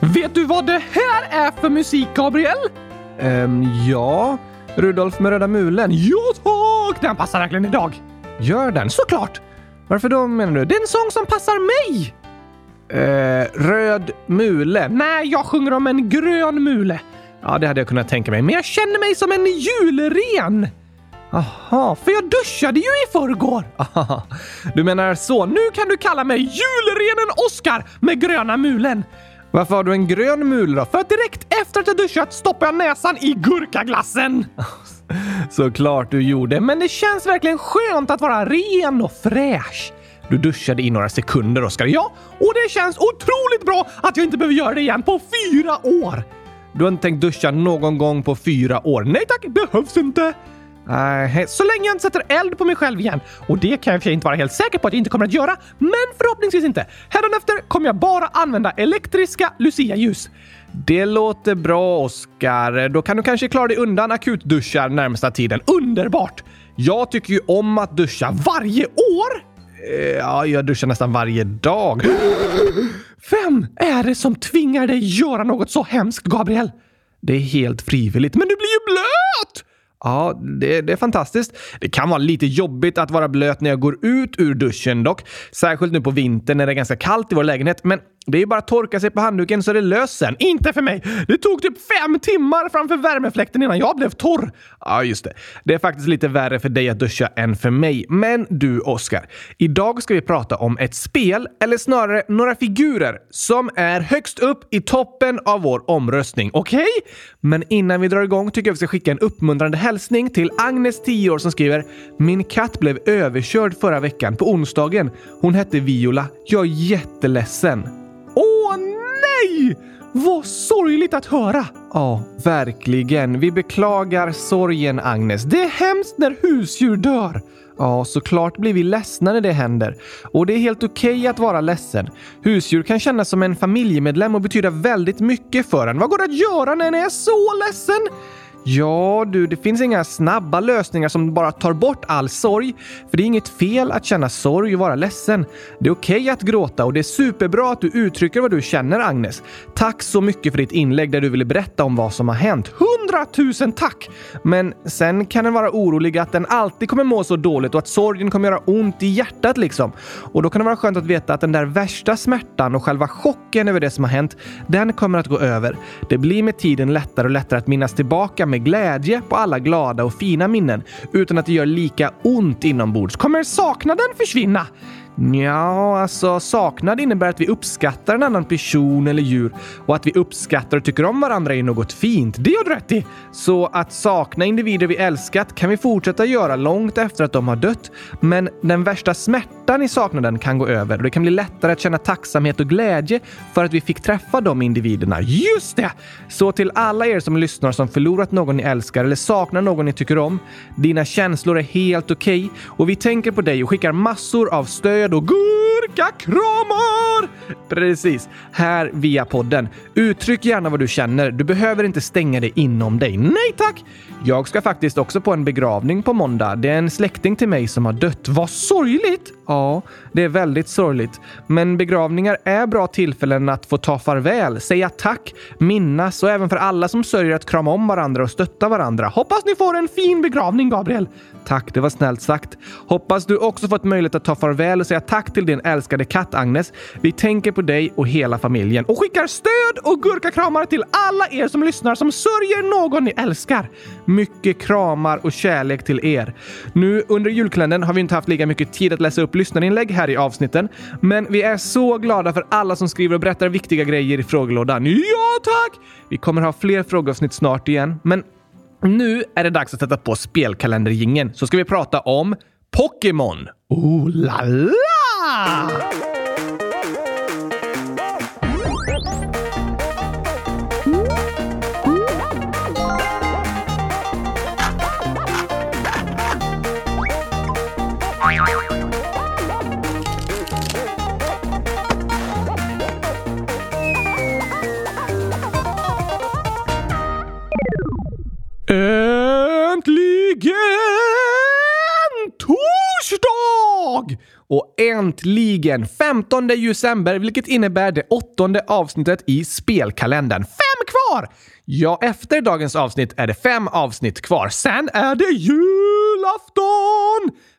Vet du vad det här är för musik, Gabriel? Ehm, ja. Rudolf med röda mulen. Ja tack! Den passar verkligen idag. Gör den? Såklart! Varför då menar du? Det är en sång som passar mig! Eh, röd mule. Nej, jag sjunger om en grön mule. Ja, det hade jag kunnat tänka mig. Men jag känner mig som en julren! Aha, för jag duschade ju i förrgår! Aha, du menar så. Nu kan du kalla mig julrenen Oskar med gröna mulen! Varför har du en grön mul då? För att direkt efter att jag duschat stoppar jag näsan i gurkaglassen! Såklart du gjorde, men det känns verkligen skönt att vara ren och fräsch. Du duschade i några sekunder, Oskar. Ja, och det känns otroligt bra att jag inte behöver göra det igen på fyra år! Du har inte tänkt duscha någon gång på fyra år? Nej tack, behövs inte! Nej, så länge jag inte sätter eld på mig själv igen. Och det kan jag för sig inte vara helt säker på att jag inte kommer att göra, men förhoppningsvis inte. Hädanefter kommer jag bara använda elektriska Lucia-ljus. Det låter bra, Oskar. Då kan du kanske klara dig undan akutduschar närmsta tiden. Underbart! Jag tycker ju om att duscha varje år! Eh, ja, jag duschar nästan varje dag. Vem är det som tvingar dig göra något så hemskt, Gabriel? Det är helt frivilligt. Men du blir ju blöt! Ja, det, det, är fantastiskt. Det kan vara lite jobbigt att vara blöt när jag går ut ur duschen dock. Särskilt nu på vintern när det är ganska kallt i vår lägenhet. Men det är ju bara att torka sig på handduken så är det löst sen. Inte för mig! Det tog typ fem timmar framför värmefläkten innan jag blev torr. Ja, just det. Det är faktiskt lite värre för dig att duscha än för mig. Men du, Oskar. Idag ska vi prata om ett spel, eller snarare några figurer, som är högst upp i toppen av vår omröstning. Okej? Okay? Men innan vi drar igång tycker jag vi ska skicka en uppmuntrande hälsning till Agnes, 10 år, som skriver “Min katt blev överkörd förra veckan på onsdagen. Hon hette Viola. Jag är jätteledsen.” Åh nej! Vad sorgligt att höra! Ja, verkligen. Vi beklagar sorgen, Agnes. Det är hemskt när husdjur dör. Ja, såklart blir vi ledsna när det händer. Och det är helt okej okay att vara ledsen. Husdjur kan kännas som en familjemedlem och betyda väldigt mycket för en. Vad går det att göra när en är så ledsen? Ja, du, det finns inga snabba lösningar som bara tar bort all sorg. För det är inget fel att känna sorg och vara ledsen. Det är okej okay att gråta och det är superbra att du uttrycker vad du känner, Agnes. Tack så mycket för ditt inlägg där du ville berätta om vad som har hänt. Hundratusen tack! Men sen kan den vara orolig att den alltid kommer må så dåligt och att sorgen kommer göra ont i hjärtat liksom. Och då kan det vara skönt att veta att den där värsta smärtan och själva chocken över det som har hänt, den kommer att gå över. Det blir med tiden lättare och lättare att minnas tillbaka med glädje på alla glada och fina minnen utan att det gör lika ont inombords. Kommer saknaden försvinna? Ja, alltså saknad innebär att vi uppskattar en annan person eller djur och att vi uppskattar och tycker om varandra är något fint. Det har du rätt i! Så att sakna individer vi älskat kan vi fortsätta göra långt efter att de har dött. Men den värsta smärtan i saknaden kan gå över och det kan bli lättare att känna tacksamhet och glädje för att vi fick träffa de individerna. Just det! Så till alla er som lyssnar som förlorat någon ni älskar eller saknar någon ni tycker om. Dina känslor är helt okej okay, och vi tänker på dig och skickar massor av stöd med starka kramar! Precis, här via podden. Uttryck gärna vad du känner. Du behöver inte stänga det inom dig. Nej tack! Jag ska faktiskt också på en begravning på måndag. Det är en släkting till mig som har dött. Vad sorgligt! Ja, det är väldigt sorgligt. Men begravningar är bra tillfällen att få ta farväl, säga tack, minnas och även för alla som sörjer att krama om varandra och stötta varandra. Hoppas ni får en fin begravning, Gabriel! Tack, det var snällt sagt. Hoppas du också fått möjlighet att ta farväl och säga tack till din älskade katt Agnes. Vi tänker på dig och hela familjen och skickar stöd och gurkakramar till alla er som lyssnar som sörjer någon ni älskar. Mycket kramar och kärlek till er. Nu under julkalendern har vi inte haft lika mycket tid att läsa upp lyssnarinlägg här i avsnitten, men vi är så glada för alla som skriver och berättar viktiga grejer i frågelådan. Ja, tack! Vi kommer ha fler frågeavsnitt snart igen, men nu är det dags att sätta på spelkalendergingen så ska vi prata om Pokémon. Oh la la! Äntligen Och äntligen 15 december, vilket innebär det åttonde avsnittet i spelkalendern. Fem kvar! Ja, efter dagens avsnitt är det fem avsnitt kvar. Sen är det julafton!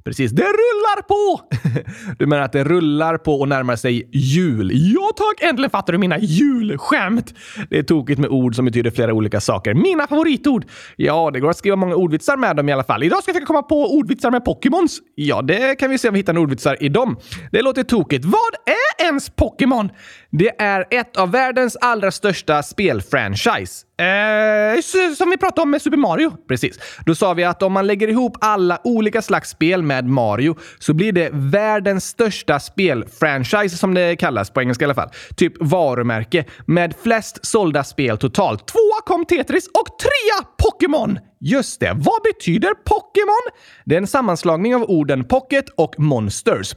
Precis, det rullar på! Du menar att det rullar på och närmar sig jul? Ja tack, äntligen fattar du mina julskämt! Det är tokigt med ord som betyder flera olika saker. Mina favoritord? Ja, det går att skriva många ordvitsar med dem i alla fall. Idag ska jag försöka komma på ordvitsar med Pokémons. Ja, det kan vi se om vi hittar några ordvitsar i dem. Det låter tokigt. Vad är ens Pokémon? Det är ett av världens allra största spelfranchise. Eh, som vi pratade om med Super Mario. Precis. Då sa vi att om man lägger ihop alla olika slags spel med Mario så blir det världens största spelfranchise som det kallas på engelska i alla fall. Typ varumärke med flest sålda spel totalt. Tvåa kom Tetris och trea Pokémon! Just det. Vad betyder Pokémon? Det är en sammanslagning av orden pocket och monsters.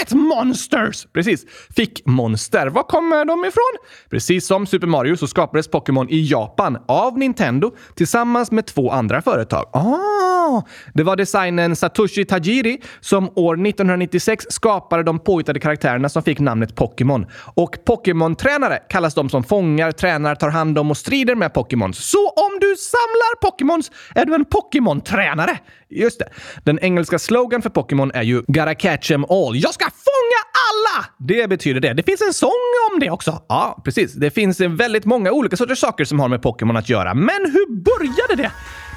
Pocket Monsters! Precis. Fick monster. Var kommer de ifrån? Precis som Super Mario så skapades Pokémon i Japan av Nintendo tillsammans med två andra företag. Ah, det var designen Satoshi Tajiri som år 1996 skapade de påhittade karaktärerna som fick namnet Pokémon. Och Pokémon-tränare kallas de som fångar, tränar, tar hand om och strider med Pokémons. Så om du samlar Pokémons är du en Pokémon-tränare. Just det. Den engelska slogan för Pokémon är ju “Gotta catch 'em all”. Jag ska fånga alla! Det betyder det. Det finns en sång om det också. Ja, precis. Det finns eh, väldigt många olika sorters saker som har med Pokémon att göra. Men hur började det?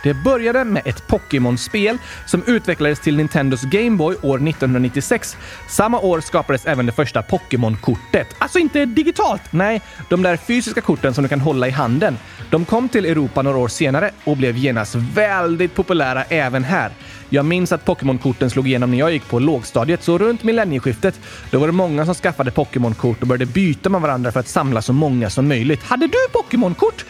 Det började med ett Pokémon-spel som utvecklades till Nintendos Gameboy år 1996. Samma år skapades även det första Pokémon-kortet. Alltså inte digitalt! Nej, de där fysiska korten som du kan hålla i handen. De kom till Europa några år senare och blev genast väldigt populära även här. Jag minns att Pokémon-korten slog igenom när jag gick på lågstadiet, så runt millennieskiftet då var det många som skaffade Pokémon-kort och började byta med varandra för att samla så många som möjligt. Hade du Pokémon-kort?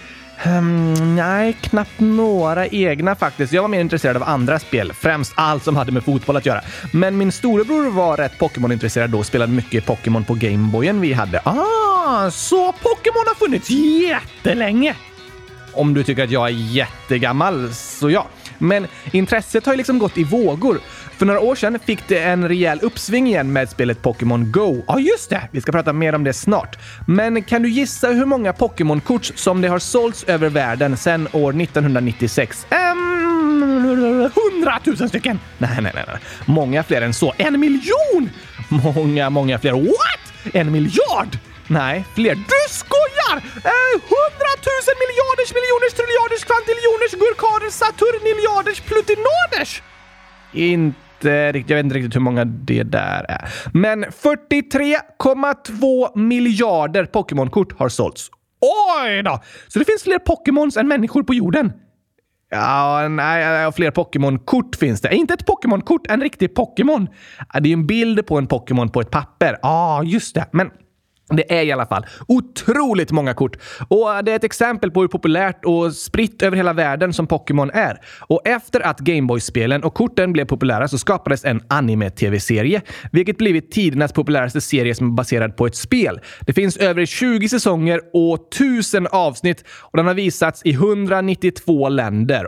Um, nej, knappt några egna faktiskt. Jag var mer intresserad av andra spel, främst allt som hade med fotboll att göra. Men min storebror var rätt Pokémon-intresserad då och spelade mycket Pokémon på Gameboyen vi hade. Ah, så Pokémon har funnits jättelänge! Om du tycker att jag är jättegammal, så ja. Men intresset har ju liksom gått i vågor. För några år sedan fick det en rejäl uppsving igen med spelet Pokémon Go. Ja, just det! Vi ska prata mer om det snart. Men kan du gissa hur många Pokémon-kort som det har sålts över världen sedan år 1996? Um, 100 000 stycken! Nej, nej, nej, nej. Många fler än så. En miljon! Många, många fler. What? En miljard? Nej, fler. Du skojar! Eh, miljoner! Miljarders miljoners triljarders kvantiljoners gurkaders saturniljarders, plutinoders! Inte riktigt. Jag vet inte riktigt hur många det där är. Men 43,2 miljarder Pokémon-kort har sålts. Oj då! Så det finns fler Pokémons än människor på jorden. Ja, nej, fler Pokémon-kort finns det. Inte ett Pokémon-kort, en riktig Pokémon. Det är en bild på en Pokémon på ett papper. Ja, ah, just det. Men det är i alla fall otroligt många kort och äh, det är ett exempel på hur populärt och spritt över hela världen som Pokémon är. Och efter att Gameboy-spelen och korten blev populära så skapades en anime-tv-serie, vilket blivit tidernas populäraste serie som är baserad på ett spel. Det finns över 20 säsonger och 1000 avsnitt och den har visats i 192 länder.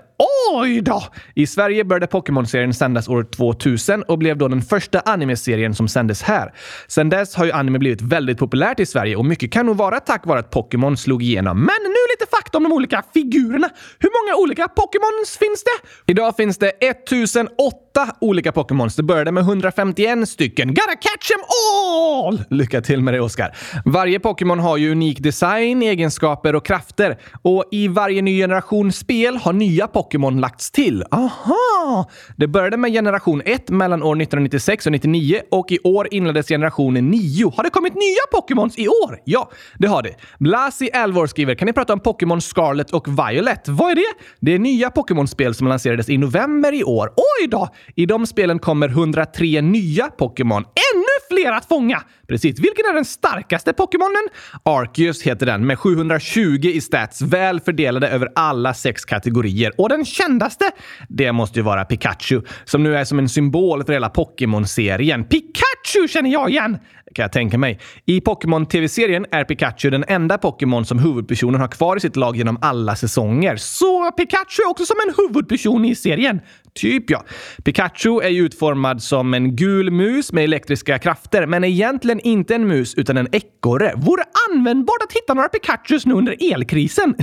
Oj då! I Sverige började Pokémon-serien sändas år 2000 och blev då den första anime-serien som sändes här. Sedan dess har ju anime blivit väldigt populärt i Sverige och mycket kan nog vara tack vare att Pokémon slog igenom. Men nu lite fakta om de olika figurerna. Hur många olika Pokémons finns det? Idag finns det 1008 olika Pokémons. Det började med 151 stycken. Gotta catch them all! Lycka till med det, Oskar. Varje Pokémon har ju unik design, egenskaper och krafter. Och i varje ny generation spel har nya Pokémon lagts till. Aha! Det började med generation 1 mellan år 1996 och 99 och i år inleddes generation 9. Har det kommit nya Pokémons i år? Ja, det har det. Blasi Alvor skriver, kan ni prata om Pokémon Scarlet och Violet? Vad är det? Det är nya Pokémon-spel som lanserades i november i år. Oj då! I de spelen kommer 103 nya Pokémon. Ännu fler att fånga! Precis. Vilken är den starkaste Pokémonen? Arceus heter den med 720 i stats, väl fördelade över alla sex kategorier. Och den kändaste? Det måste ju vara Pikachu, som nu är som en symbol för hela Pokémon-serien. Pikachu känner jag igen! Kan jag tänka mig. I Pokémon-tv-serien är Pikachu den enda Pokémon som huvudpersonen har kvar i sitt lag genom alla säsonger. Så Pikachu är också som en huvudperson i serien? Typ ja. Pikachu är ju utformad som en gul mus med elektriska krafter, men egentligen inte en mus utan en ekorre. Vore användbart att hitta några Pikachus nu under elkrisen.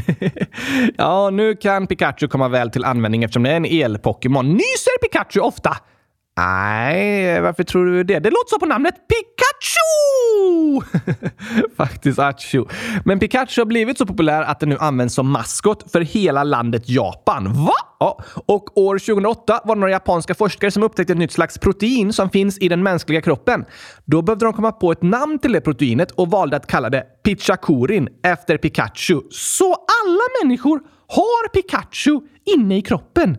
ja, nu kan Pikachu komma väl till användning eftersom det är en el-Pokémon. Nyser Pikachu ofta? Nej, varför tror du det? Det låter så på namnet Pikachu! Faktiskt achu. Men Pikachu har blivit så populär att den nu används som maskot för hela landet Japan. Va? Ja, och år 2008 var det några japanska forskare som upptäckte ett nytt slags protein som finns i den mänskliga kroppen. Då behövde de komma på ett namn till det proteinet och valde att kalla det Pichakurin efter Pikachu. Så alla människor har Pikachu inne i kroppen?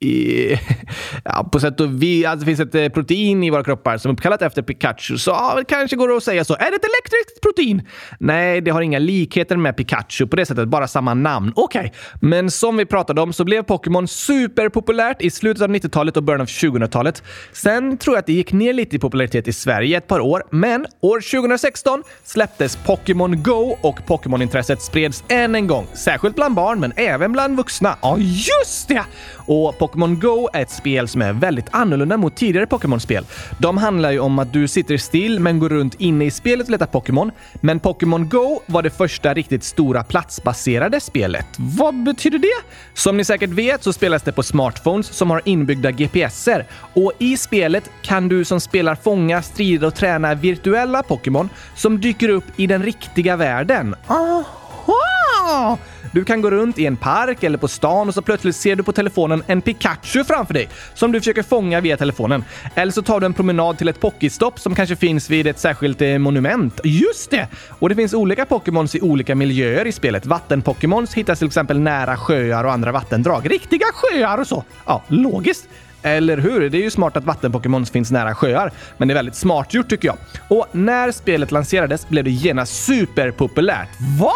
I, ja, på sätt och vis, alltså, det finns ett eh, protein i våra kroppar som är uppkallat efter Pikachu. Så ja, det kanske går att säga så. Är det ett elektriskt protein? Nej, det har inga likheter med Pikachu på det sättet, bara samma namn. Okej. Okay. Men som vi pratade om så blev Pokémon superpopulärt i slutet av 90-talet och början av 2000-talet. Sen tror jag att det gick ner lite i popularitet i Sverige ett par år, men år 2016 släpptes Pokémon Go och Pokémon-intresset spreds än en gång. Särskilt bland barn, men även bland vuxna. Ja, just det! Och Pokémon Go är ett spel som är väldigt annorlunda mot tidigare Pokémon-spel. De handlar ju om att du sitter still men går runt inne i spelet och letar Pokémon. Men Pokémon Go var det första riktigt stora platsbaserade spelet. Vad betyder det? Som ni säkert vet så spelas det på smartphones som har inbyggda GPSer. Och i spelet kan du som spelar fånga, strida och träna virtuella Pokémon som dyker upp i den riktiga världen. Aha! Du kan gå runt i en park eller på stan och så plötsligt ser du på telefonen en Pikachu framför dig som du försöker fånga via telefonen. Eller så tar du en promenad till ett Pokéstopp som kanske finns vid ett särskilt eh, monument. Just det! Och det finns olika Pokémons i olika miljöer i spelet. Vattenpokémons hittas till exempel nära sjöar och andra vattendrag. Riktiga sjöar och så. Ja, logiskt. Eller hur? Det är ju smart att vattenpokémons finns nära sjöar, men det är väldigt smart gjort tycker jag. Och när spelet lanserades blev det genast superpopulärt. Va?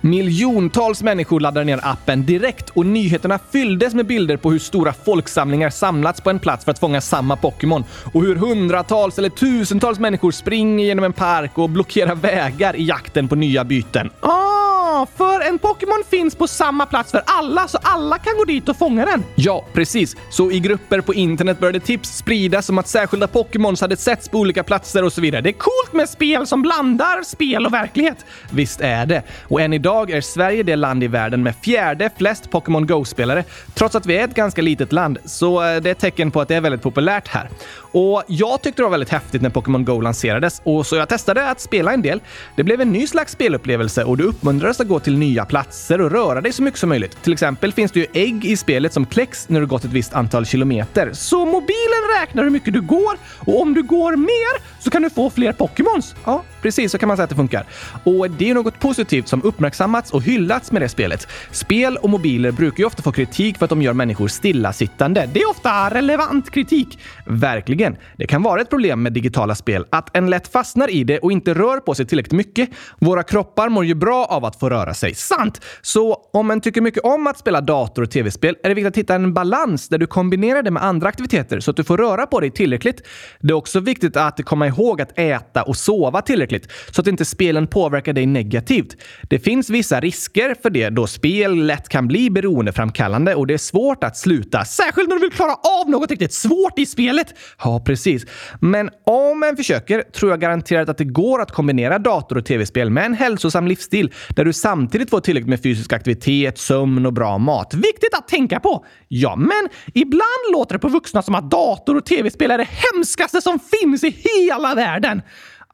Miljontals människor laddade ner appen direkt och nyheterna fylldes med bilder på hur stora folksamlingar samlats på en plats för att fånga samma Pokémon och hur hundratals eller tusentals människor springer genom en park och blockerar vägar i jakten på nya byten. Ah, för en Pokémon finns på samma plats för alla, så alla kan gå dit och fånga den. Ja, precis. Så i grupper på internet började tips spridas om att särskilda Pokémons hade setts på olika platser och så vidare. Det är coolt med spel som blandar spel och verklighet. Visst är det. Och än idag Idag är Sverige det land i världen med fjärde flest Pokémon Go-spelare, trots att vi är ett ganska litet land. Så eh, det är ett tecken på att det är väldigt populärt här. Och jag tyckte det var väldigt häftigt när Pokémon Go lanserades och så jag testade att spela en del. Det blev en ny slags spelupplevelse och du uppmuntrades att gå till nya platser och röra dig så mycket som möjligt. Till exempel finns det ju ägg i spelet som kläcks när du gått ett visst antal kilometer. Så mobilen räknar hur mycket du går och om du går mer så kan du få fler Pokémons. Ja, precis så kan man säga att det funkar. Och det är något positivt som uppmärksammats och hyllats med det spelet. Spel och mobiler brukar ju ofta få kritik för att de gör människor stillasittande. Det är ofta relevant kritik. Verkligen Verkligen. Det kan vara ett problem med digitala spel att en lätt fastnar i det och inte rör på sig tillräckligt mycket. Våra kroppar mår ju bra av att få röra sig. Sant! Så om en tycker mycket om att spela dator och tv-spel är det viktigt att hitta en balans där du kombinerar det med andra aktiviteter så att du får röra på dig tillräckligt. Det är också viktigt att komma ihåg att äta och sova tillräckligt så att inte spelen påverkar dig negativt. Det finns vissa risker för det då spel lätt kan bli beroendeframkallande och det är svårt att sluta. Särskilt när du vill klara av något riktigt svårt i spelet. Ja, precis. Men om en försöker tror jag garanterat att det går att kombinera dator och tv-spel med en hälsosam livsstil där du samtidigt får tillräckligt med fysisk aktivitet, sömn och bra mat. Viktigt att tänka på! Ja, men ibland låter det på vuxna som att dator och tv-spel är det hemskaste som finns i hela världen.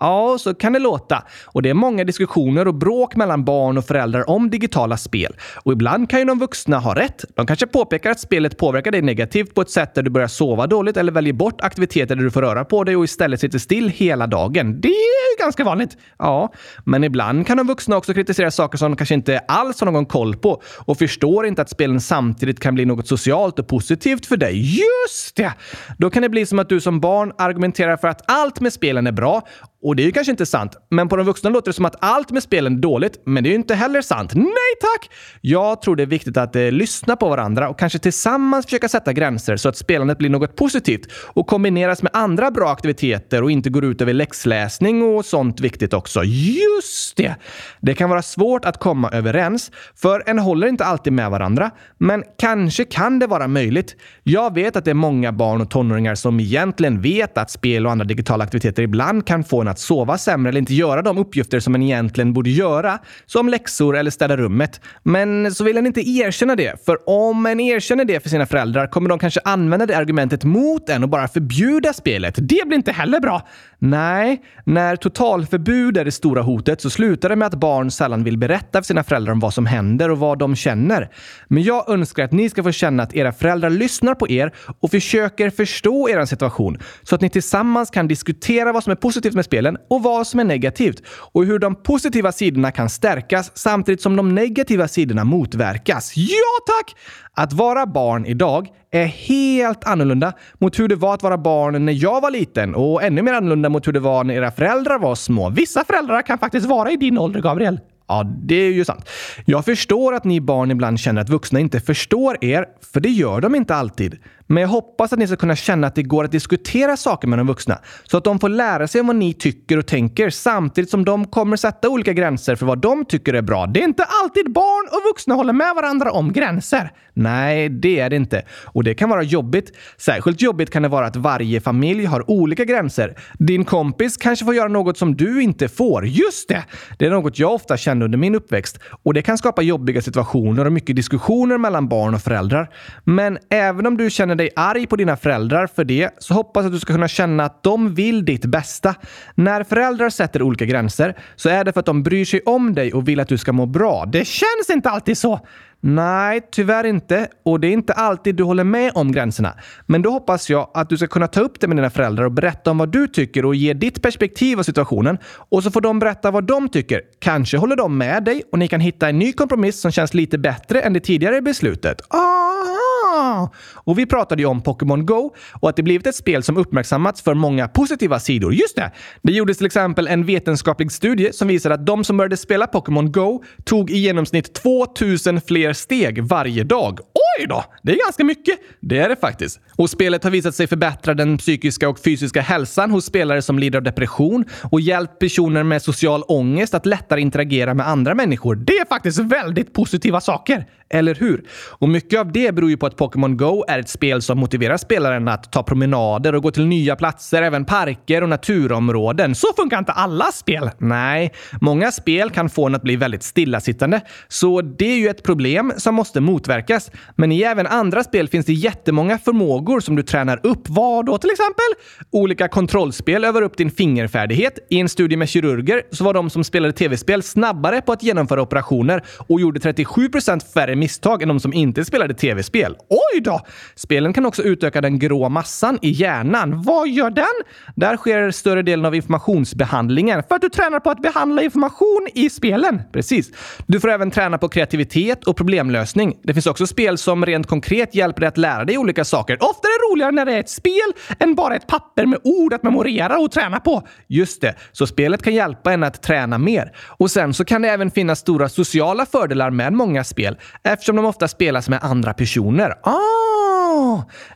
Ja, så kan det låta. Och det är många diskussioner och bråk mellan barn och föräldrar om digitala spel. Och ibland kan ju de vuxna ha rätt. De kanske påpekar att spelet påverkar dig negativt på ett sätt där du börjar sova dåligt eller väljer bort aktiviteter där du får röra på dig och istället sitter still hela dagen. Det är ganska vanligt. Ja, men ibland kan de vuxna också kritisera saker som de kanske inte alls har någon koll på och förstår inte att spelen samtidigt kan bli något socialt och positivt för dig. Just det! Då kan det bli som att du som barn argumenterar för att allt med spelen är bra och det är ju kanske inte sant, men på de vuxna låter det som att allt med spelen är dåligt, men det är ju inte heller sant. Nej tack! Jag tror det är viktigt att eh, lyssna på varandra och kanske tillsammans försöka sätta gränser så att spelandet blir något positivt och kombineras med andra bra aktiviteter och inte går ut över läxläsning och sånt viktigt också. Just det! Det kan vara svårt att komma överens, för en håller inte alltid med varandra, men kanske kan det vara möjligt. Jag vet att det är många barn och tonåringar som egentligen vet att spel och andra digitala aktiviteter ibland kan få en att sova sämre eller inte göra de uppgifter som en egentligen borde göra, som läxor eller städa rummet. Men så vill en inte erkänna det, för om en erkänner det för sina föräldrar kommer de kanske använda det argumentet mot en och bara förbjuda spelet. Det blir inte heller bra. Nej, när totalförbud är det stora hotet så slutar det med att barn sällan vill berätta för sina föräldrar om vad som händer och vad de känner. Men jag önskar att ni ska få känna att era föräldrar lyssnar på er och försöker förstå er situation så att ni tillsammans kan diskutera vad som är positivt med spelet spelen och vad som är negativt och hur de positiva sidorna kan stärkas samtidigt som de negativa sidorna motverkas. Ja tack! Att vara barn idag är helt annorlunda mot hur det var att vara barn när jag var liten och ännu mer annorlunda mot hur det var när era föräldrar var små. Vissa föräldrar kan faktiskt vara i din ålder, Gabriel. Ja, det är ju sant. Jag förstår att ni barn ibland känner att vuxna inte förstår er, för det gör de inte alltid. Men jag hoppas att ni ska kunna känna att det går att diskutera saker med de vuxna så att de får lära sig vad ni tycker och tänker samtidigt som de kommer sätta olika gränser för vad de tycker är bra. Det är inte alltid barn och vuxna håller med varandra om gränser. Nej, det är det inte. Och det kan vara jobbigt. Särskilt jobbigt kan det vara att varje familj har olika gränser. Din kompis kanske får göra något som du inte får. Just det! Det är något jag ofta kände under min uppväxt och det kan skapa jobbiga situationer och mycket diskussioner mellan barn och föräldrar. Men även om du känner dig arg på dina föräldrar för det så hoppas jag att du ska kunna känna att de vill ditt bästa. När föräldrar sätter olika gränser så är det för att de bryr sig om dig och vill att du ska må bra. Det känns inte alltid så. Nej, tyvärr inte. Och det är inte alltid du håller med om gränserna. Men då hoppas jag att du ska kunna ta upp det med dina föräldrar och berätta om vad du tycker och ge ditt perspektiv av situationen. Och så får de berätta vad de tycker. Kanske håller de med dig och ni kan hitta en ny kompromiss som känns lite bättre än det tidigare beslutet. Ah. Och vi pratade ju om Pokémon Go och att det blivit ett spel som uppmärksammats för många positiva sidor. Just det! Det gjordes till exempel en vetenskaplig studie som visade att de som började spela Pokémon Go tog i genomsnitt 2000 fler steg varje dag. Oj då! Det är ganska mycket. Det är det faktiskt. Och spelet har visat sig förbättra den psykiska och fysiska hälsan hos spelare som lider av depression och hjälpt personer med social ångest att lättare interagera med andra människor. Det är faktiskt väldigt positiva saker. Eller hur? Och mycket av det beror ju på att Pokémon Go är ett spel som motiverar spelaren att ta promenader och gå till nya platser, även parker och naturområden. Så funkar inte alla spel. Nej, många spel kan få en att bli väldigt stillasittande. Så det är ju ett problem som måste motverkas. Men i även andra spel finns det jättemånga förmågor som du tränar upp. Vad då till exempel? Olika kontrollspel övar upp din fingerfärdighet. I en studie med kirurger så var de som spelade tv-spel snabbare på att genomföra operationer och gjorde 37% färre misstag än de som inte spelade tv-spel. Oj Oj då! Spelen kan också utöka den grå massan i hjärnan. Vad gör den? Där sker större delen av informationsbehandlingen för att du tränar på att behandla information i spelen. Precis. Du får även träna på kreativitet och problemlösning. Det finns också spel som rent konkret hjälper dig att lära dig olika saker. Ofta är det roligare när det är ett spel än bara ett papper med ord att memorera och träna på. Just det, så spelet kan hjälpa en att träna mer. Och sen så kan det även finnas stora sociala fördelar med många spel eftersom de ofta spelas med andra personer. Ah!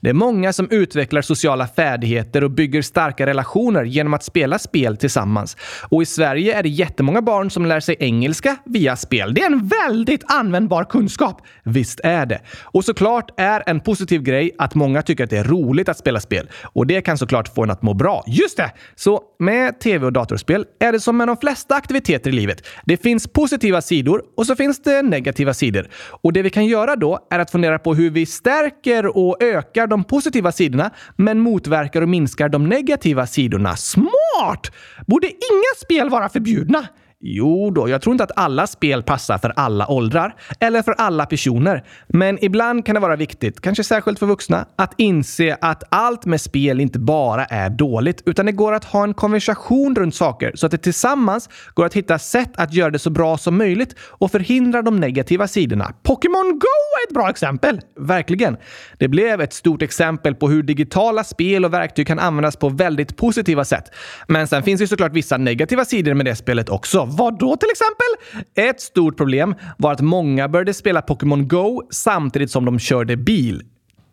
Det är många som utvecklar sociala färdigheter och bygger starka relationer genom att spela spel tillsammans. Och i Sverige är det jättemånga barn som lär sig engelska via spel. Det är en väldigt användbar kunskap. Visst är det. Och såklart är en positiv grej att många tycker att det är roligt att spela spel. Och det kan såklart få en att må bra. Just det! Så med tv och datorspel är det som med de flesta aktiviteter i livet. Det finns positiva sidor och så finns det negativa sidor. Och det vi kan göra då är att fundera på hur vi stärker och ökar de positiva sidorna men motverkar och minskar de negativa sidorna. Smart! Borde inga spel vara förbjudna? Jo då, jag tror inte att alla spel passar för alla åldrar eller för alla personer. Men ibland kan det vara viktigt, kanske särskilt för vuxna, att inse att allt med spel inte bara är dåligt, utan det går att ha en konversation runt saker så att det tillsammans går att hitta sätt att göra det så bra som möjligt och förhindra de negativa sidorna. Pokémon Go är ett bra exempel! Verkligen. Det blev ett stort exempel på hur digitala spel och verktyg kan användas på väldigt positiva sätt. Men sen finns det såklart vissa negativa sidor med det spelet också. Vad då till exempel? Ett stort problem var att många började spela Pokémon Go samtidigt som de körde bil.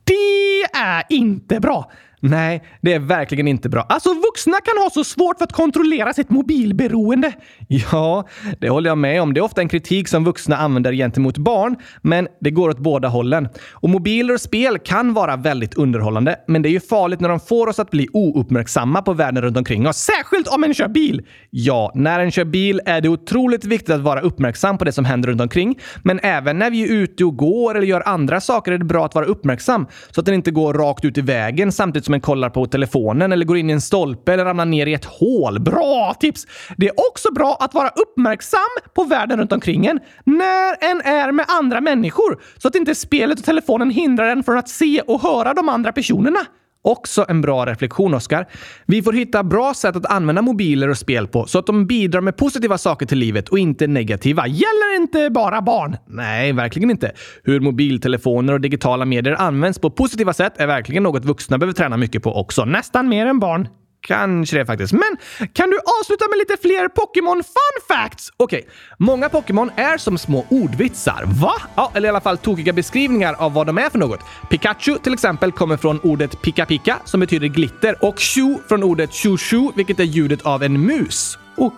Det är inte bra! Nej, det är verkligen inte bra. Alltså vuxna kan ha så svårt för att kontrollera sitt mobilberoende. Ja, det håller jag med om. Det är ofta en kritik som vuxna använder gentemot barn, men det går åt båda hållen. Och mobiler och spel kan vara väldigt underhållande, men det är ju farligt när de får oss att bli ouppmärksamma på världen runt omkring oss. Särskilt om en kör bil! Ja, när en kör bil är det otroligt viktigt att vara uppmärksam på det som händer runt omkring. Men även när vi är ute och går eller gör andra saker är det bra att vara uppmärksam så att den inte går rakt ut i vägen samtidigt som en kollar på telefonen eller går in i en stolpe eller ramlar ner i ett hål. Bra tips! Det är också bra att vara uppmärksam på världen runt omkring en när en är med andra människor så att inte spelet och telefonen hindrar en från att se och höra de andra personerna. Också en bra reflektion, Oskar. Vi får hitta bra sätt att använda mobiler och spel på så att de bidrar med positiva saker till livet och inte negativa. Gäller inte bara barn? Nej, verkligen inte. Hur mobiltelefoner och digitala medier används på positiva sätt är verkligen något vuxna behöver träna mycket på också. Nästan mer än barn. Kanske det faktiskt. Men kan du avsluta med lite fler Pokémon fun facts? Okej, okay. många Pokémon är som små ordvitsar. Va? Ja, eller i alla fall tokiga beskrivningar av vad de är för något. Pikachu till exempel kommer från ordet pika pika som betyder glitter och Shu från ordet shu shu vilket är ljudet av en mus. Okej!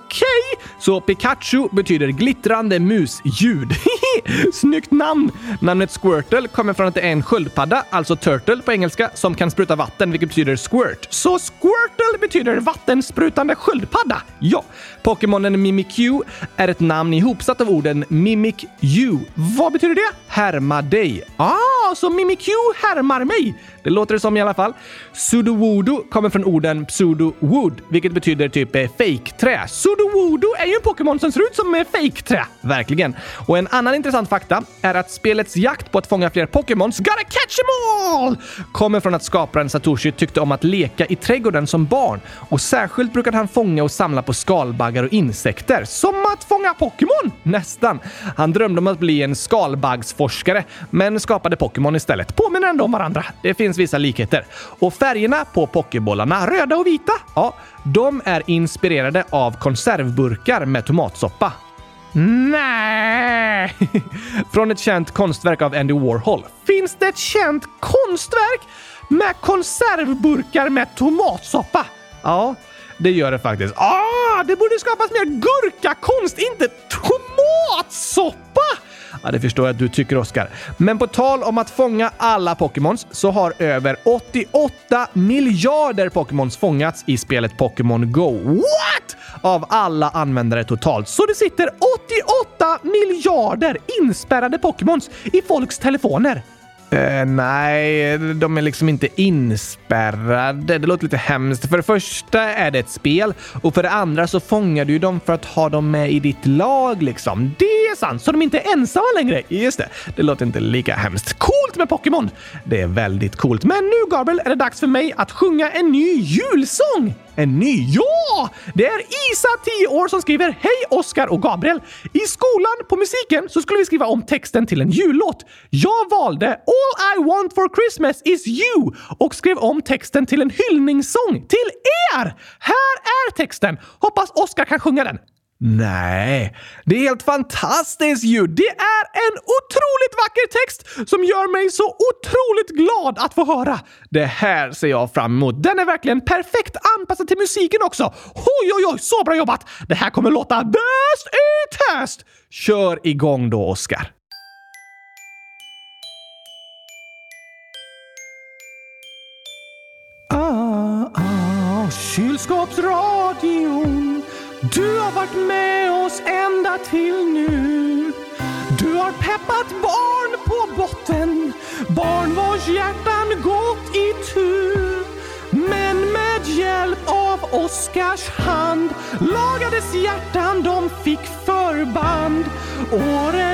Okay. Så Pikachu betyder glittrande musljud. Snyggt namn! Namnet Squirtle kommer från att det är en sköldpadda, alltså turtle på engelska, som kan spruta vatten, vilket betyder squirt. Så Squirtle betyder vattensprutande sköldpadda? Ja. Pokémonen Mimikyu är ett namn ihopsatt av orden Mimic You. Vad betyder det? Härma dig. Ah, så Mimikyu härmar mig? Det låter det som i alla fall. Sudowoodo kommer från orden pseudo-wood, vilket betyder typ eh, fejkträ. fake-trä. Sudowoodo är ju en Pokémon som ser ut som eh, fake-trä. Verkligen. Och en annan intressant fakta är att spelets jakt på att fånga fler Pokémons, gotta catch them all, kommer från att skaparen Satoshi tyckte om att leka i trädgården som barn. Och särskilt brukade han fånga och samla på skalbaggar och insekter. Som att fånga Pokémon? Nästan. Han drömde om att bli en skalbaggsforskare, men skapade Pokémon istället. Påminner ändå om varandra. Det finns vissa likheter. Och färgerna på pokébollarna, röda och vita, ja, de är inspirerade av konservburkar med tomatsoppa. Nej! Från ett känt konstverk av Andy Warhol. Finns det ett känt konstverk med konservburkar med tomatsoppa? Ja, det gör det faktiskt. Ah, det borde skapas mer gurkakonst, inte tomatsoppa! Ja, det förstår jag att du tycker, Oskar. Men på tal om att fånga alla Pokémons så har över 88 miljarder Pokémons fångats i spelet Pokémon Go. What? Av alla användare totalt. Så det sitter 88 miljarder inspärrade Pokémons i folks telefoner. Uh, nej, de är liksom inte inspärrade. Det låter lite hemskt. För det första är det ett spel och för det andra så fångar du dem för att ha dem med i ditt lag liksom. Det är sant, så de är inte ensamma längre. Just det, det låter inte lika hemskt. Coolt med Pokémon! Det är väldigt coolt. Men nu, Gabriel, är det dags för mig att sjunga en ny julsång! En ny? Ja! Det är Isa, 10 år, som skriver Hej Oskar och Gabriel! I skolan på musiken så skulle vi skriva om texten till en jullåt. Jag valde All I want for Christmas is you och skrev om texten till en hyllningssång till er! Här är texten! Hoppas Oskar kan sjunga den. Nej, det är helt fantastiskt ju! Det är en otroligt vacker text som gör mig så otroligt glad att få höra. Det här ser jag fram emot. Den är verkligen perfekt anpassad till musiken också. Oj, oj, oj, så bra jobbat! Det här kommer låta bäst i test! Kör igång då, Oskar. Ah, ah, kylskåpsradion du har varit med oss ända till nu. Du har peppat barn på botten, barn vars hjärtan gått i tur. Men med hjälp av Oskars hand lagades hjärtan, de fick förband. Året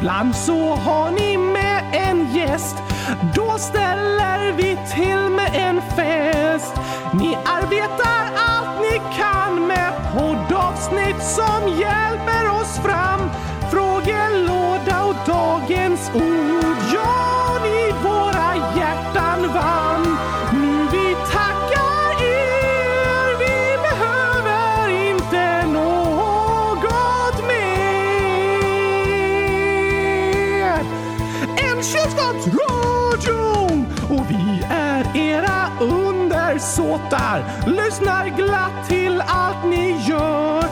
Ibland så har ni med en gäst. Då ställer vi till med en fest. Ni arbetar allt ni kan med poddavsnitt som hjälper låtar. Lyssnar glatt till allt ni gör.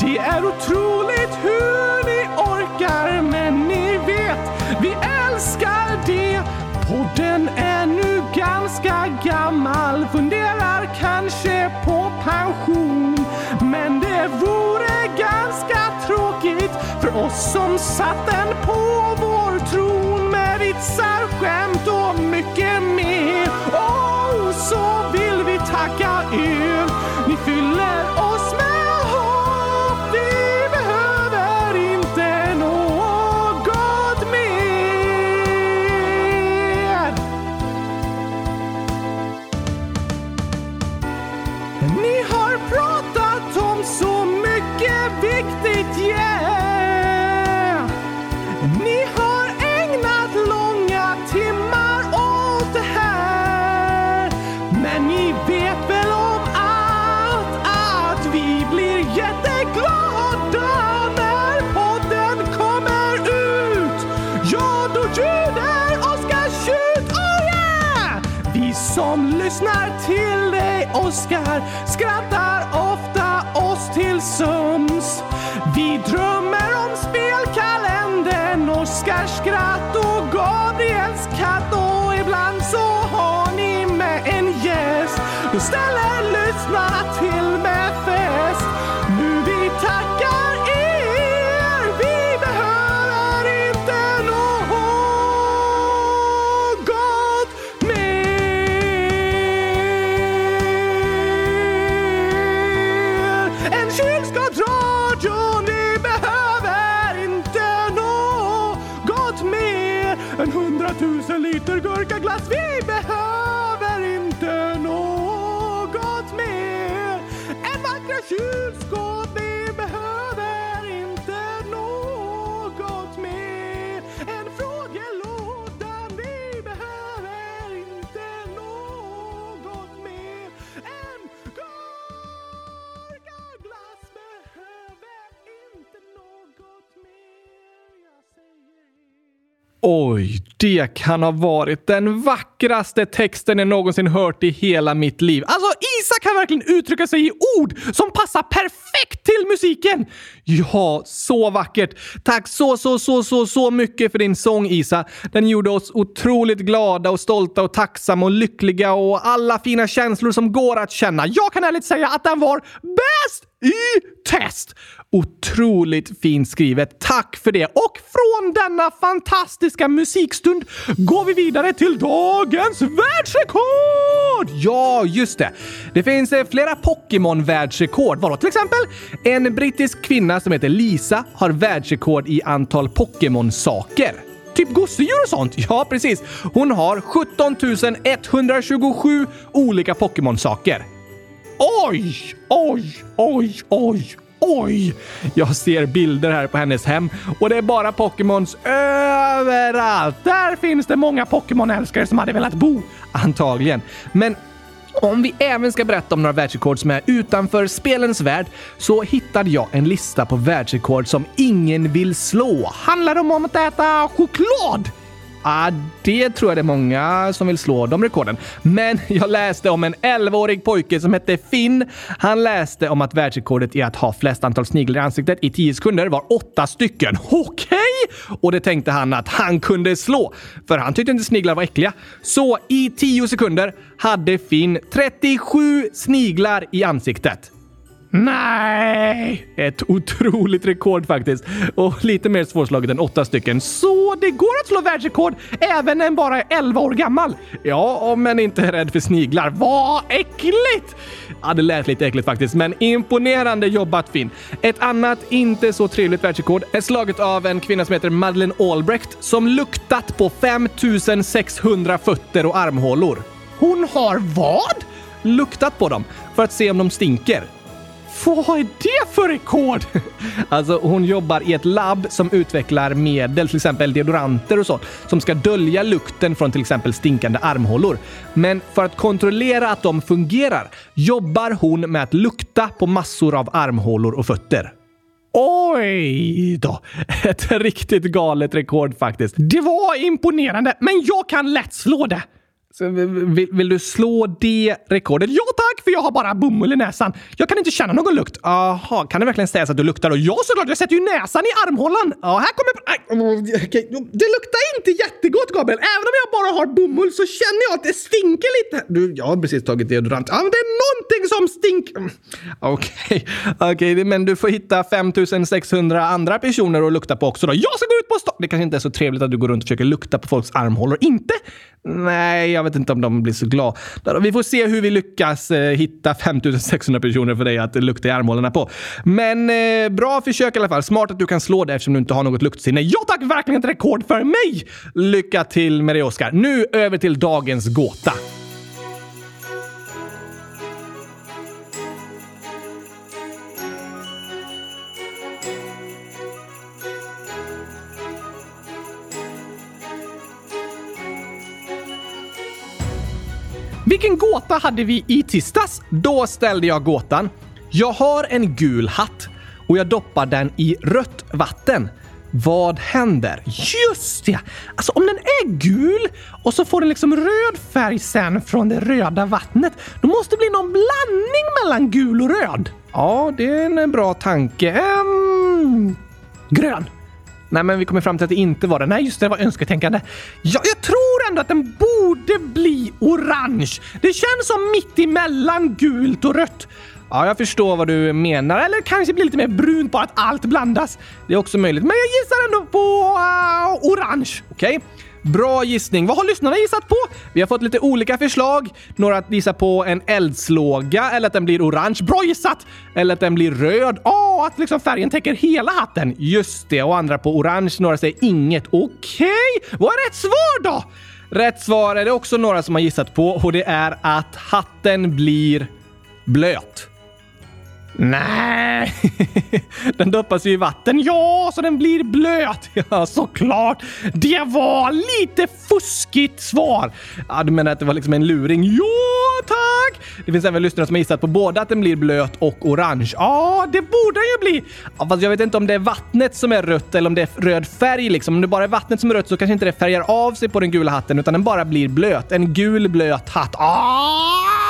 Det är otroligt hur ni orkar, men ni vet, vi älskar det. Podden är nu ganska gammal, funderar kanske på pension. Men det vore ganska tråkigt för oss som satt den på som lyssnar till dig Oskar skrattar ofta oss till sömns. Vi drömmer om spelkalendern, Oskars skratt Oj, det kan ha varit den vackraste texten jag någonsin hört i hela mitt liv. Alltså, Isak kan verkligen uttrycka sig i ord som passar perfekt till musiken! Ja, så vackert! Tack så, så, så, så, så mycket för din sång Isa. Den gjorde oss otroligt glada och stolta och tacksamma och lyckliga och alla fina känslor som går att känna. Jag kan ärligt säga att den var bäst i test! Otroligt fint skrivet. Tack för det! Och från denna fantastiska musikstund går vi vidare till dagens världsrekord! Ja, just det. Det finns eh, flera Pokémon-världsrekord. Vadå till exempel? En brittisk kvinna som heter Lisa har världsrekord i antal Pokémon-saker. Typ gosedjur och sånt? Ja, precis. Hon har 17 127 olika Pokémon-saker. Oj, oj, oj, oj, oj! Jag ser bilder här på hennes hem och det är bara Pokémons överallt. Där finns det många Pokémon-älskare som hade velat bo. Antagligen. Men om vi även ska berätta om några världsrekord som är utanför spelens värld så hittade jag en lista på världsrekord som ingen vill slå. Handlar det om att äta choklad? Ah, det tror jag det är många som vill slå de rekorden. Men jag läste om en 11-årig pojke som hette Finn. Han läste om att världsrekordet i att ha flest antal sniglar i ansiktet i 10 sekunder var åtta stycken. Okej! Okay. Och det tänkte han att han kunde slå, för han tyckte inte sniglar var äckliga. Så i 10 sekunder hade Finn 37 sniglar i ansiktet. Nej! Ett otroligt rekord faktiskt. Och lite mer svårslaget än åtta stycken. Så det går att slå världsrekord även när en bara är 11 år gammal? Ja, om man inte är rädd för sniglar. Vad äckligt! Ja, det lät lite äckligt faktiskt, men imponerande jobbat Finn. Ett annat inte så trevligt världsrekord är slaget av en kvinna som heter Madeleine Albrecht som luktat på 5600 fötter och armhålor. Hon har vad? Luktat på dem för att se om de stinker. Vad är det för rekord? Alltså, hon jobbar i ett labb som utvecklar medel, till exempel deodoranter och sånt, som ska dölja lukten från till exempel stinkande armhålor. Men för att kontrollera att de fungerar jobbar hon med att lukta på massor av armhålor och fötter. Oj då! Ett riktigt galet rekord faktiskt. Det var imponerande, men jag kan lätt slå det. Vill, vill, du slå det rekordet? Ja tack, för jag har bara bomull i näsan. Jag kan inte känna någon lukt. Jaha, kan det verkligen sägas att du luktar då? Ja såklart, jag sätter ju näsan i armhålan. Ja, här kommer... Okay. Det luktar inte jättegott Gabriel. Även om jag bara har bomull så känner jag att det stinker lite. Du, jag har precis tagit deodorant. Ja, men det är någonting som stinker. Mm, okej, okay. okay, men du får hitta 5600 andra personer att lukta på också då. Jag ska gå ut på stan. Det kanske inte är så trevligt att du går runt och försöker lukta på folks armhålor. Inte? Nej, jag vet inte om de blir så glada. Vi får se hur vi lyckas eh, hitta 5600 personer för dig att lukta i armhålorna på. Men eh, bra försök i alla fall. Smart att du kan slå det eftersom du inte har något luktsinne. Ja tack, verkligen ett rekord för mig! Lycka till med det Oskar. Nu över till dagens gåta. Vilken gåta hade vi i tisdags? Då ställde jag gåtan. Jag har en gul hatt och jag doppar den i rött vatten. Vad händer? Just det! Alltså om den är gul och så får den liksom röd färg sen från det röda vattnet, då måste det bli någon blandning mellan gul och röd. Ja, det är en bra tanke. Um, grön. Nej, men vi kommer fram till att det inte var det. Nej, just det, det var önsketänkande. Ja, jag tror ändå att den borde bli orange. Det känns som mitt emellan gult och rött. Ja, jag förstår vad du menar. Eller kanske blir lite mer brunt bara att allt blandas. Det är också möjligt. Men jag gissar ändå på uh, orange. Okej. Okay. Bra gissning. Vad har lyssnarna gissat på? Vi har fått lite olika förslag. Några att gissa på en eldslåga eller att den blir orange. Bra gissat! Eller att den blir röd. Åh, oh, att liksom färgen täcker hela hatten. Just det. Och andra på orange. Några säger inget. Okej, okay. vad är rätt svar då? Rätt svar är det också några som har gissat på och det är att hatten blir blöt. Nej, den doppas ju i vatten. Ja, så den blir blöt. Ja, såklart. Det var lite fuskigt svar. Ja, du menar att det var liksom en luring? Ja, tack! Det finns även lyssnare som har gissat på både att den blir blöt och orange. Ja, det borde den ju bli. Ja, fast jag vet inte om det är vattnet som är rött eller om det är röd färg liksom. Om det bara är vattnet som är rött så kanske inte det färgar av sig på den gula hatten utan den bara blir blöt. En gul blöt hatt. Ah!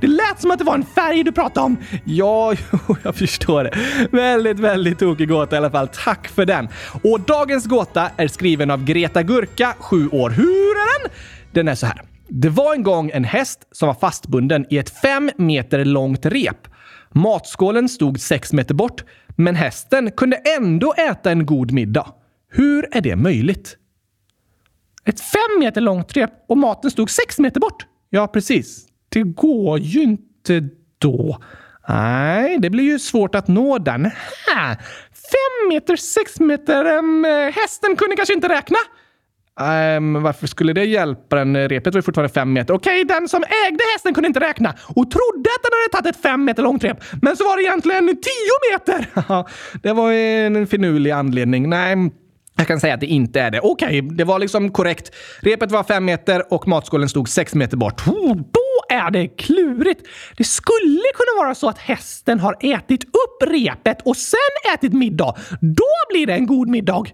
Det lät som att det var en färg du pratade om. Ja, jag förstår det. Väldigt, väldigt tokig gåta i alla fall. Tack för den. Och dagens gåta är skriven av Greta Gurka, sju år. Hur är den? Den är så här. Det var en gång en häst som var fastbunden i ett fem meter långt rep. Matskålen stod sex meter bort, men hästen kunde ändå äta en god middag. Hur är det möjligt? Ett fem meter långt rep och maten stod sex meter bort? Ja, precis. Det går ju inte då. Nej, det blir ju svårt att nå den. Ha, fem meter, sex meter. Um, hästen kunde kanske inte räkna? Um, varför skulle det hjälpa den? Repet var ju fortfarande fem meter. Okej, okay, den som ägde hästen kunde inte räkna och trodde att den hade tagit ett fem meter långt rep. Men så var det egentligen tio meter! det var en finurlig anledning. Nej, jag kan säga att det inte är det. Okej, okay, det var liksom korrekt. Repet var fem meter och matskålen stod sex meter bort. Oh, är det klurigt. Det skulle kunna vara så att hästen har ätit upp repet och sen ätit middag. Då blir det en god middag.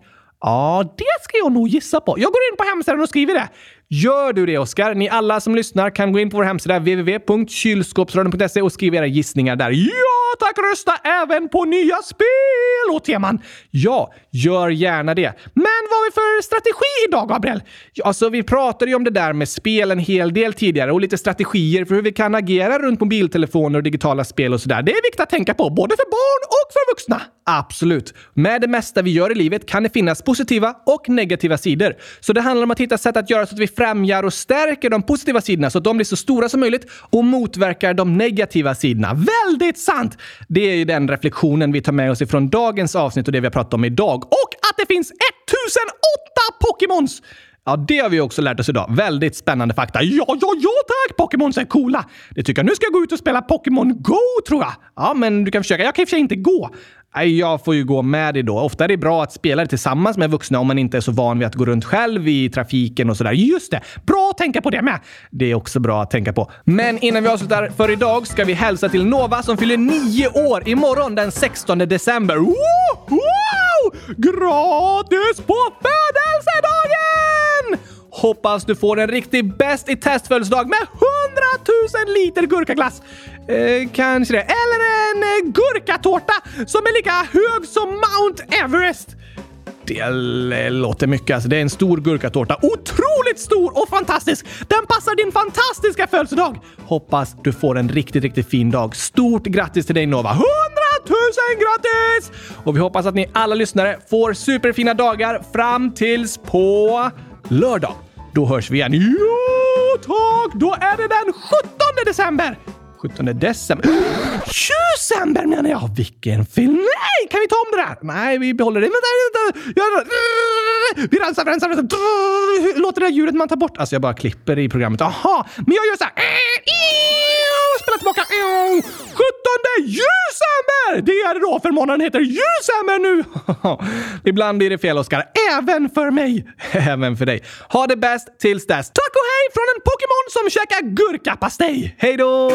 Ja, det ska jag nog gissa på. Jag går in på hemsidan och skriver det. Gör du det, Oskar? Ni alla som lyssnar kan gå in på vår hemsida www.kylskåpsradion.se och skriva era gissningar där. Ja, tack! Rösta även på nya spel och teman. Ja, gör gärna det. Men vad har vi för strategi idag, Gabriel? Alltså, vi pratade ju om det där med spel en hel del tidigare och lite strategier för hur vi kan agera runt mobiltelefoner och digitala spel och sådär. Det är viktigt att tänka på, både för barn och för vuxna. Absolut. Med det mesta vi gör i livet kan det finnas positiva och negativa sidor. Så det handlar om att hitta sätt att göra så att vi främjar och stärker de positiva sidorna så att de blir så stora som möjligt och motverkar de negativa sidorna. Väldigt sant! Det är ju den reflektionen vi tar med oss ifrån dagens avsnitt och det vi har pratat om idag. Och att det finns 1008 Pokémons! Ja, det har vi också lärt oss idag. Väldigt spännande fakta. Ja, ja, ja tack! Pokémons är coola! Det tycker jag. Nu ska jag gå ut och spela Pokémon Go, tror jag. Ja, men du kan försöka. Jag kan i och för sig inte gå. Jag får ju gå med dig då. Ofta är det bra att spela det tillsammans med vuxna om man inte är så van vid att gå runt själv i trafiken och sådär. Just det! Bra att tänka på det med! Det är också bra att tänka på. Men innan vi avslutar för idag ska vi hälsa till Nova som fyller nio år imorgon den 16 december. Wow! wow! Gratis på födelsedagen! Hoppas du får en riktig bäst i test-födelsedag med 100 000 liter gurkaglass. Eh, kanske det. Eller en eh, gurkatårta som är lika hög som Mount Everest. Det eh, låter mycket. Alltså, det är en stor gurkatårta. Otroligt stor och fantastisk! Den passar din fantastiska födelsedag! Hoppas du får en riktigt, riktigt fin dag. Stort grattis till dig Nova! 100 000 grattis! Och vi hoppas att ni alla lyssnare får superfina dagar fram tills på lördag. Då hörs vi igen. Jo tack! Då är det den 17 december! 17 december. December menar jag! Vilken film! Nej! Kan vi ta om det där? Nej, vi behåller det. Vänta, vänta. Vi rensar, rensar, rensar. Låter det där ljudet man tar bort? Alltså, jag bara klipper i programmet. Aha! Men jag gör så här. Spela tillbaka. 17 december! Det är det då, för månaden heter december nu. Ibland blir det fel, Oskar. Även för mig. Även för dig. Ha det bäst tills dess. Tack och hej från en Pokémon som käkar gurkapastej. Hej då!